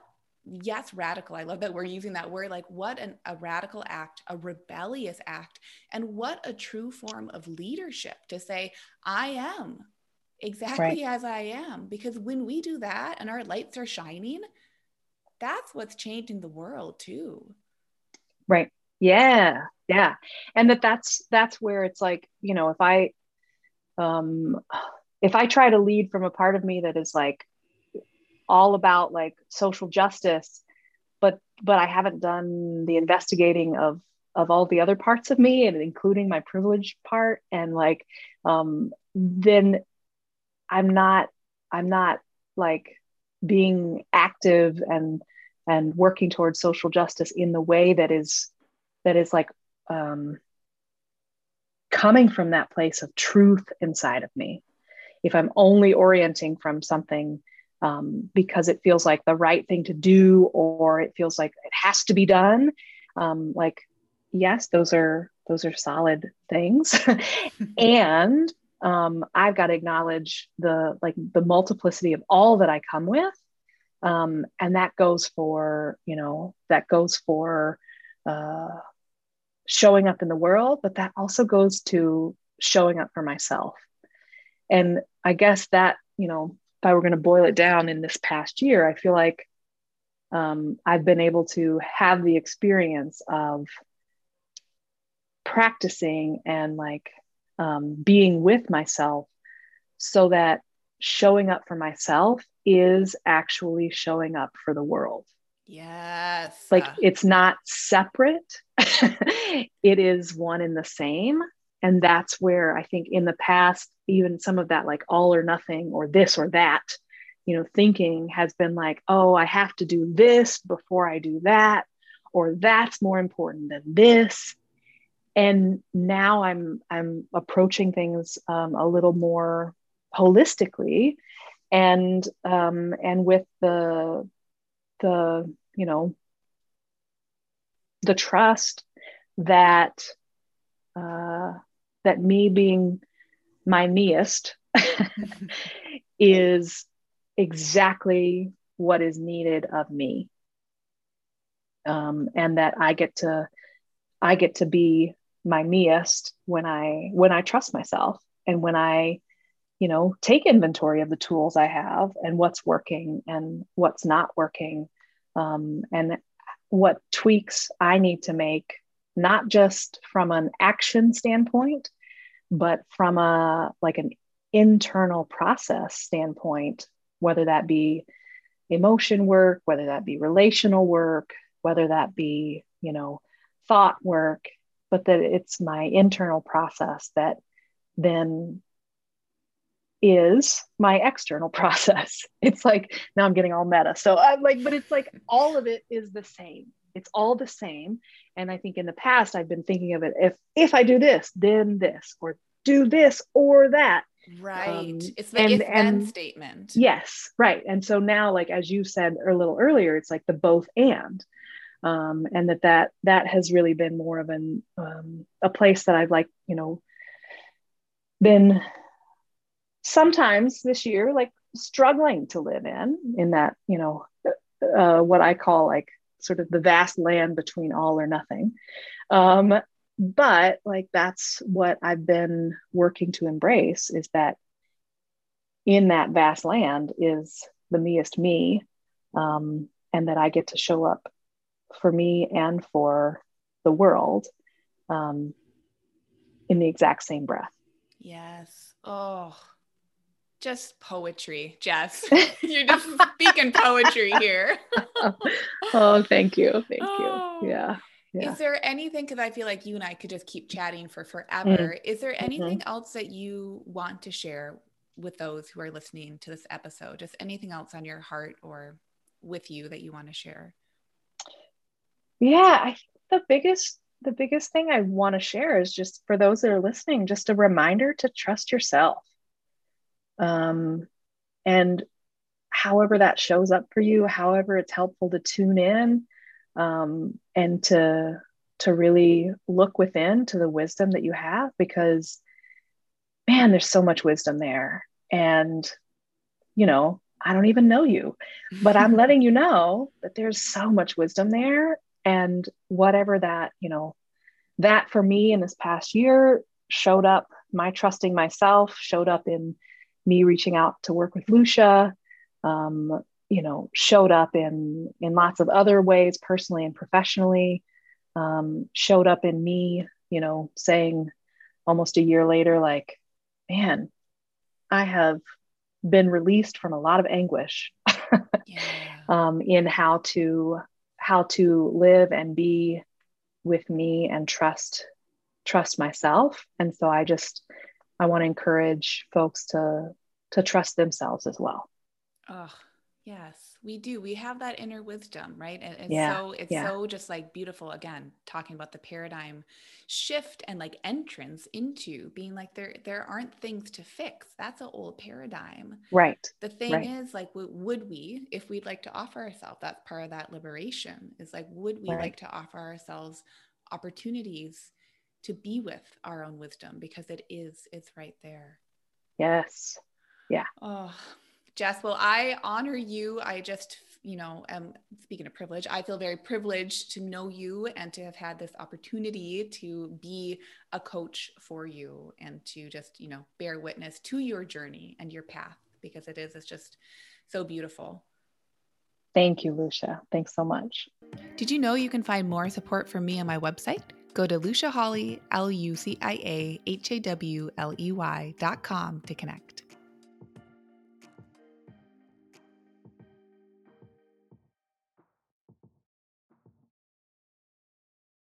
A: yes radical i love that we're using that word like what an, a radical act a rebellious act and what a true form of leadership to say i am exactly right. as I am. Because when we do that and our lights are shining, that's what's changing the world too.
B: Right. Yeah. Yeah. And that that's that's where it's like, you know, if I um if I try to lead from a part of me that is like all about like social justice, but but I haven't done the investigating of of all the other parts of me and including my privilege part and like um then i'm not i'm not like being active and and working towards social justice in the way that is that is like um, coming from that place of truth inside of me. If i'm only orienting from something um, because it feels like the right thing to do or it feels like it has to be done um, like yes those are those are solid things. And um, I've got to acknowledge the like the multiplicity of all that I come with. Um, and that goes for, you know, that goes for uh, showing up in the world, but that also goes to showing up for myself. And I guess that, you know, if I were going to boil it down in this past year, I feel like um, I've been able to have the experience of practicing and like um, being with myself so that showing up for myself is actually showing up for the world.
A: Yes.
B: Like it's not separate, it is one and the same. And that's where I think in the past, even some of that like all or nothing or this or that, you know, thinking has been like, oh, I have to do this before I do that, or that's more important than this and now i'm i'm approaching things um, a little more holistically and um, and with the the you know the trust that uh, that me being my meest is exactly what is needed of me. Um, and that i get to i get to be my meest when I when I trust myself and when I you know take inventory of the tools I have and what's working and what's not working um, and what tweaks I need to make, not just from an action standpoint, but from a like an internal process standpoint, whether that be emotion work, whether that be relational work, whether that be, you know, thought work, but that it's my internal process that then is my external process. It's like now I'm getting all meta. So I'm like, but it's like all of it is the same. It's all the same. And I think in the past I've been thinking of it if if I do this, then this, or do this or that.
A: Right. Um, it's the and, if then statement.
B: Yes, right. And so now, like as you said a little earlier, it's like the both and. Um, and that that that has really been more of an um, a place that I've like you know been sometimes this year like struggling to live in in that you know uh, what i call like sort of the vast land between all or nothing. Um, but like that's what i've been working to embrace is that in that vast land is the meest me um, and that i get to show up for me and for the world um, in the exact same breath
A: yes oh just poetry, Jess. You're just speaking poetry here.
B: oh, thank you. Thank oh. you. Yeah.
A: Yeah. Is there anything, because I feel like you and I could just keep chatting for forever. Mm. Is there mm-hmm. anything mm-hmm. else that you want to share with those who are listening to this episode? Just anything else on your heart or with you that you want to share?
B: Yeah, I think the biggest the biggest thing I want to share is just for those that are listening, just a reminder to trust yourself. Um, and however that shows up for you, however it's helpful to tune in um, and to to really look within to the wisdom that you have because man there's so much wisdom there and you know i don't even know you but i'm letting you know that there's so much wisdom there and whatever that you know that for me in this past year showed up my trusting myself showed up in me reaching out to work with Lucia, um, you know, showed up in in lots of other ways, personally and professionally. Um, showed up in me, you know, saying almost a year later, like, man, I have been released from a lot of anguish yeah. um, in how to how to live and be with me and trust trust myself. And so I just I want to encourage folks to to trust themselves as well.
A: Oh, yes, we do. We have that inner wisdom, right? And it's yeah, so it's yeah. so just like beautiful again, talking about the paradigm shift and like entrance into being like there there aren't things to fix. That's an old paradigm.
B: Right.
A: The thing
B: right.
A: is like would we if we'd like to offer ourselves that's part of that liberation is like would we right. like to offer ourselves opportunities to be with our own wisdom because it is it's right there
B: yes yeah
A: oh jess well i honor you i just you know am speaking of privilege i feel very privileged to know you and to have had this opportunity to be a coach for you and to just you know bear witness to your journey and your path because it is it's just so beautiful
B: Thank you, Lucia. Thanks so much.
A: Did you know you can find more support from me on my website? Go to Lucia Hawley, L U C I A H A W L E Y dot com to connect.